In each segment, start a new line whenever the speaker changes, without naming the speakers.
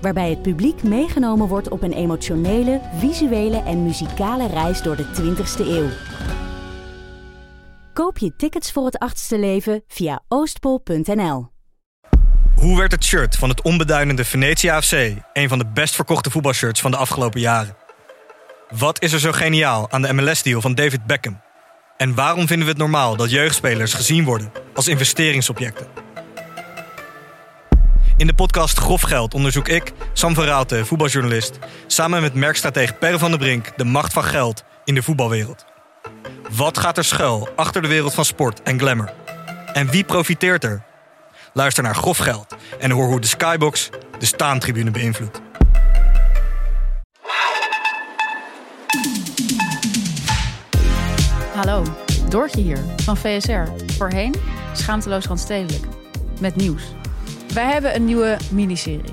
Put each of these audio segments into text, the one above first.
waarbij het publiek meegenomen wordt op een emotionele, visuele en muzikale reis door de 20ste eeuw. Koop je tickets voor het achtste leven via oostpol.nl.
Hoe werd het shirt van het onbeduidende Venetia FC een van de best verkochte voetbalshirts van de afgelopen jaren? Wat is er zo geniaal aan de MLS-deal van David Beckham? En waarom vinden we het normaal dat jeugdspelers gezien worden als investeringsobjecten? In de podcast Grof Geld onderzoek ik, Sam van voetbaljournalist, samen met merkstratege Per van der Brink de macht van geld in de voetbalwereld. Wat gaat er schuil achter de wereld van sport en glamour? En wie profiteert er? Luister naar Grof Geld en hoor hoe de Skybox de staantribune beïnvloedt.
Hallo, Doortje hier van VSR. Voorheen schaamteloos randstedelijk. Met nieuws. Wij hebben een nieuwe miniserie.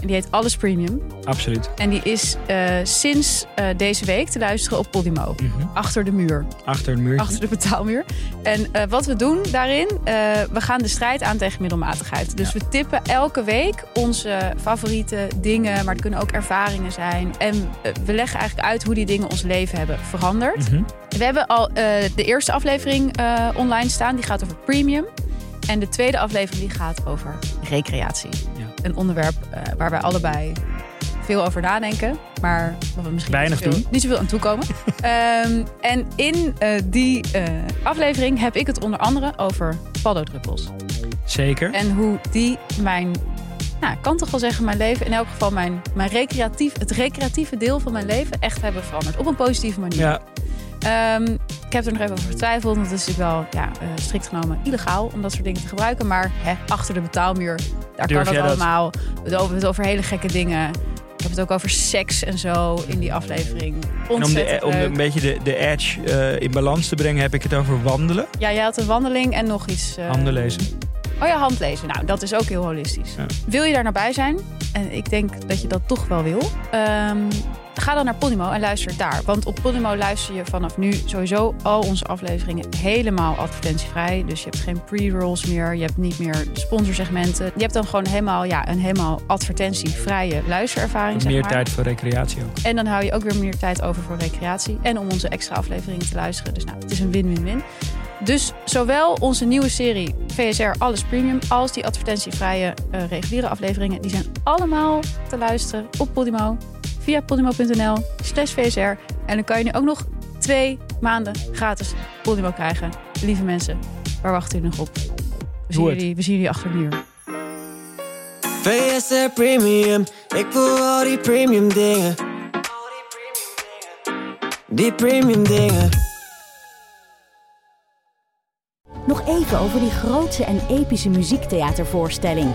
En die heet Alles Premium.
Absoluut.
En die is uh, sinds uh, deze week te luisteren op Podimo. Mm -hmm. Achter de muur.
Achter de muur.
Achter de betaalmuur. En uh, wat we doen daarin, we gaan de strijd aan tegen middelmatigheid. Dus ja. we tippen elke week onze favoriete dingen, maar het kunnen ook ervaringen zijn. En we leggen eigenlijk uit hoe die dingen ons leven hebben veranderd. Mm -hmm. We hebben al de eerste aflevering online staan, die gaat over premium. En de tweede aflevering die gaat over recreatie. Ja. Een onderwerp uh, waar wij allebei veel over nadenken, maar wat we misschien
weinig
niet zoveel,
doen.
Niet zoveel aan toekomen. um, en in uh, die uh, aflevering heb ik het onder andere over paddodruppels.
Zeker.
En hoe die mijn, nou, ik kan toch wel zeggen, mijn leven, in elk geval mijn, mijn recreatief, het recreatieve deel van mijn leven echt hebben veranderd. Op een positieve manier.
Ja.
Um, ik heb er nog even over getwijfeld, want het is natuurlijk wel ja, uh, strikt genomen illegaal om dat soort dingen te gebruiken. Maar hè, achter de betaalmuur, daar
Durf
kan
dat?
allemaal. We hebben het over hele gekke dingen. Ik heb het ook over seks en zo in die aflevering.
En om, de, om de- een beetje de, de edge eh, in balans te brengen, heb ik het over wandelen.
Ja, jij had een wandeling en nog iets. eh,
Handen lezen.
Oh ja, handlezen. Nou, dat is ook heel holistisch.
Ja.
Wil je daar naar bij zijn? En ik denk dat je dat toch wel wil. Ehm, ga dan naar Podimo en luister daar. Want op Podimo luister je vanaf nu sowieso al onze afleveringen helemaal advertentievrij. Dus je hebt geen pre-rolls meer. Je hebt niet meer sponsorsegmenten. Je hebt dan gewoon helemaal, ja, een helemaal advertentievrije luisterervaring. Zeg
Meer
maar.
tijd voor recreatie ook.
En dan hou je ook weer meer tijd over voor recreatie. En om onze extra afleveringen te luisteren. Dus nou, het is een win-win-win. Dus zowel onze nieuwe serie VSR Alles Premium... als die advertentievrije eh, reguliere afleveringen... die zijn allemaal te luisteren op Podimo. Via podimo.nl slash VSR. En dan kan je nu ook nog twee maanden gratis Podimo krijgen. Lieve mensen, waar wachten jullie nog op? We zien, jullie, we zien jullie achter de muur.
VSR Premium, ik wil al die premium dingen. Die premium dingen.
Nog even over die grootse en epische muziektheatervoorstelling.